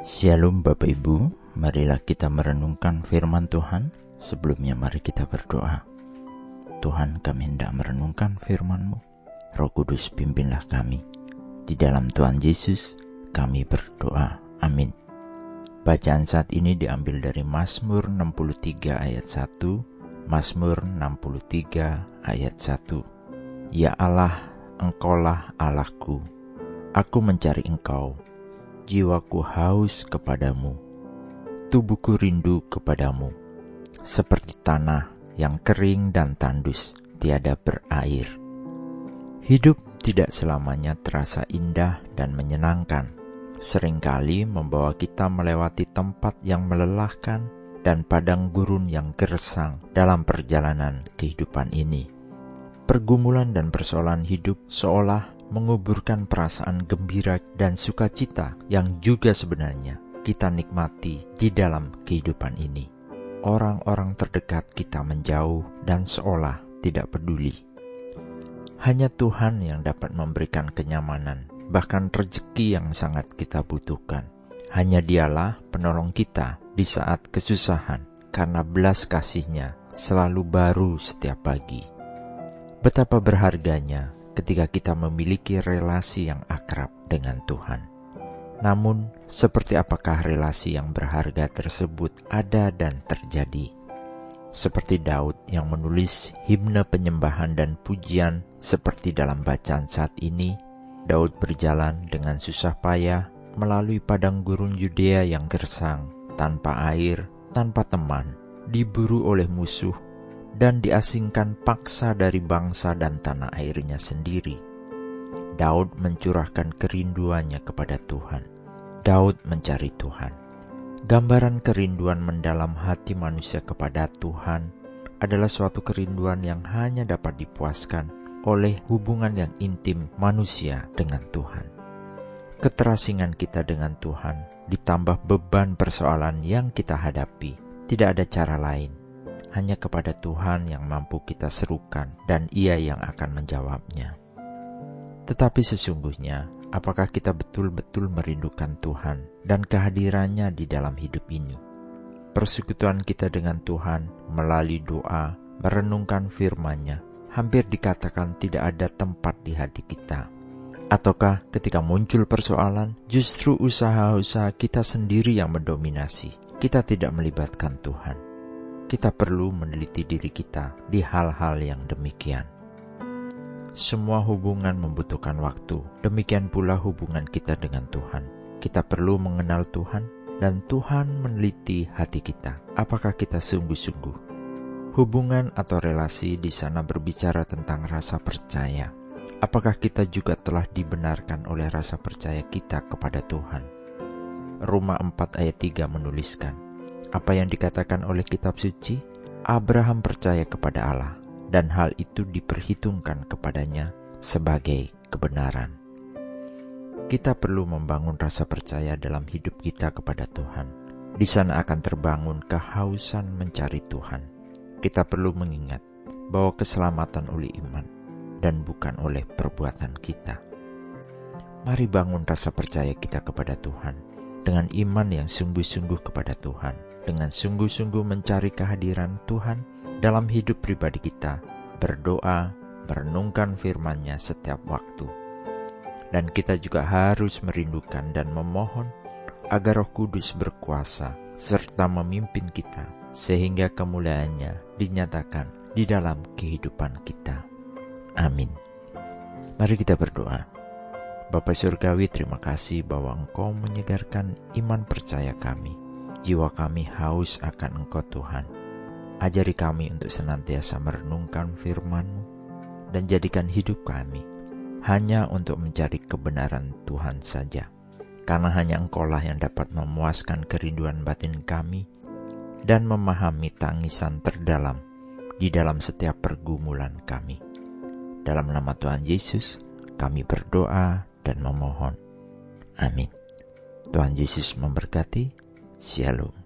Shalom Bapak Ibu, marilah kita merenungkan firman Tuhan. Sebelumnya mari kita berdoa. Tuhan kami hendak merenungkan firman-Mu. Roh Kudus pimpinlah kami. Di dalam Tuhan Yesus kami berdoa. Amin. Bacaan saat ini diambil dari Mazmur 63 ayat 1, Mazmur 63 ayat 1. Ya Allah, Engkaulah Allahku. Aku mencari Engkau jiwaku haus kepadamu, tubuhku rindu kepadamu, seperti tanah yang kering dan tandus, tiada berair. Hidup tidak selamanya terasa indah dan menyenangkan. Seringkali membawa kita melewati tempat yang melelahkan dan padang gurun yang gersang dalam perjalanan kehidupan ini. Pergumulan dan persoalan hidup seolah menguburkan perasaan gembira dan sukacita yang juga sebenarnya kita nikmati di dalam kehidupan ini. Orang-orang terdekat kita menjauh dan seolah tidak peduli. Hanya Tuhan yang dapat memberikan kenyamanan, bahkan rezeki yang sangat kita butuhkan. Hanya dialah penolong kita di saat kesusahan, karena belas kasihnya selalu baru setiap pagi. Betapa berharganya ketika kita memiliki relasi yang akrab dengan Tuhan. Namun, seperti apakah relasi yang berharga tersebut ada dan terjadi? Seperti Daud yang menulis himne penyembahan dan pujian seperti dalam bacaan saat ini, Daud berjalan dengan susah payah melalui padang gurun Yudea yang gersang, tanpa air, tanpa teman, diburu oleh musuh dan diasingkan paksa dari bangsa dan tanah airnya sendiri. Daud mencurahkan kerinduannya kepada Tuhan. Daud mencari Tuhan. Gambaran kerinduan mendalam hati manusia kepada Tuhan adalah suatu kerinduan yang hanya dapat dipuaskan oleh hubungan yang intim manusia dengan Tuhan. Keterasingan kita dengan Tuhan ditambah beban persoalan yang kita hadapi, tidak ada cara lain hanya kepada Tuhan yang mampu kita serukan dan ia yang akan menjawabnya. Tetapi sesungguhnya, apakah kita betul-betul merindukan Tuhan dan kehadirannya di dalam hidup ini? Persekutuan kita dengan Tuhan melalui doa, merenungkan firman-Nya, hampir dikatakan tidak ada tempat di hati kita. Ataukah ketika muncul persoalan, justru usaha-usaha kita sendiri yang mendominasi, kita tidak melibatkan Tuhan? Kita perlu meneliti diri kita di hal-hal yang demikian. Semua hubungan membutuhkan waktu, demikian pula hubungan kita dengan Tuhan. Kita perlu mengenal Tuhan, dan Tuhan meneliti hati kita. Apakah kita sungguh-sungguh? Hubungan atau relasi di sana berbicara tentang rasa percaya. Apakah kita juga telah dibenarkan oleh rasa percaya kita kepada Tuhan? Roma 4 ayat 3 menuliskan, apa yang dikatakan oleh kitab suci, Abraham percaya kepada Allah, dan hal itu diperhitungkan kepadanya sebagai kebenaran. Kita perlu membangun rasa percaya dalam hidup kita kepada Tuhan. Di sana akan terbangun kehausan mencari Tuhan. Kita perlu mengingat bahwa keselamatan oleh iman dan bukan oleh perbuatan kita. Mari bangun rasa percaya kita kepada Tuhan dengan iman yang sungguh-sungguh kepada Tuhan dengan sungguh-sungguh mencari kehadiran Tuhan dalam hidup pribadi kita, berdoa, merenungkan firman-Nya setiap waktu. Dan kita juga harus merindukan dan memohon agar Roh Kudus berkuasa serta memimpin kita sehingga kemuliaannya dinyatakan di dalam kehidupan kita. Amin. Mari kita berdoa. Bapak Surgawi terima kasih bahwa Engkau menyegarkan iman percaya kami Jiwa kami haus akan Engkau Tuhan. Ajari kami untuk senantiasa merenungkan firman-Mu dan jadikan hidup kami hanya untuk mencari kebenaran Tuhan saja. Karena hanya Engkaulah yang dapat memuaskan kerinduan batin kami dan memahami tangisan terdalam di dalam setiap pergumulan kami. Dalam nama Tuhan Yesus, kami berdoa dan memohon. Amin. Tuhan Yesus memberkati. Shalom.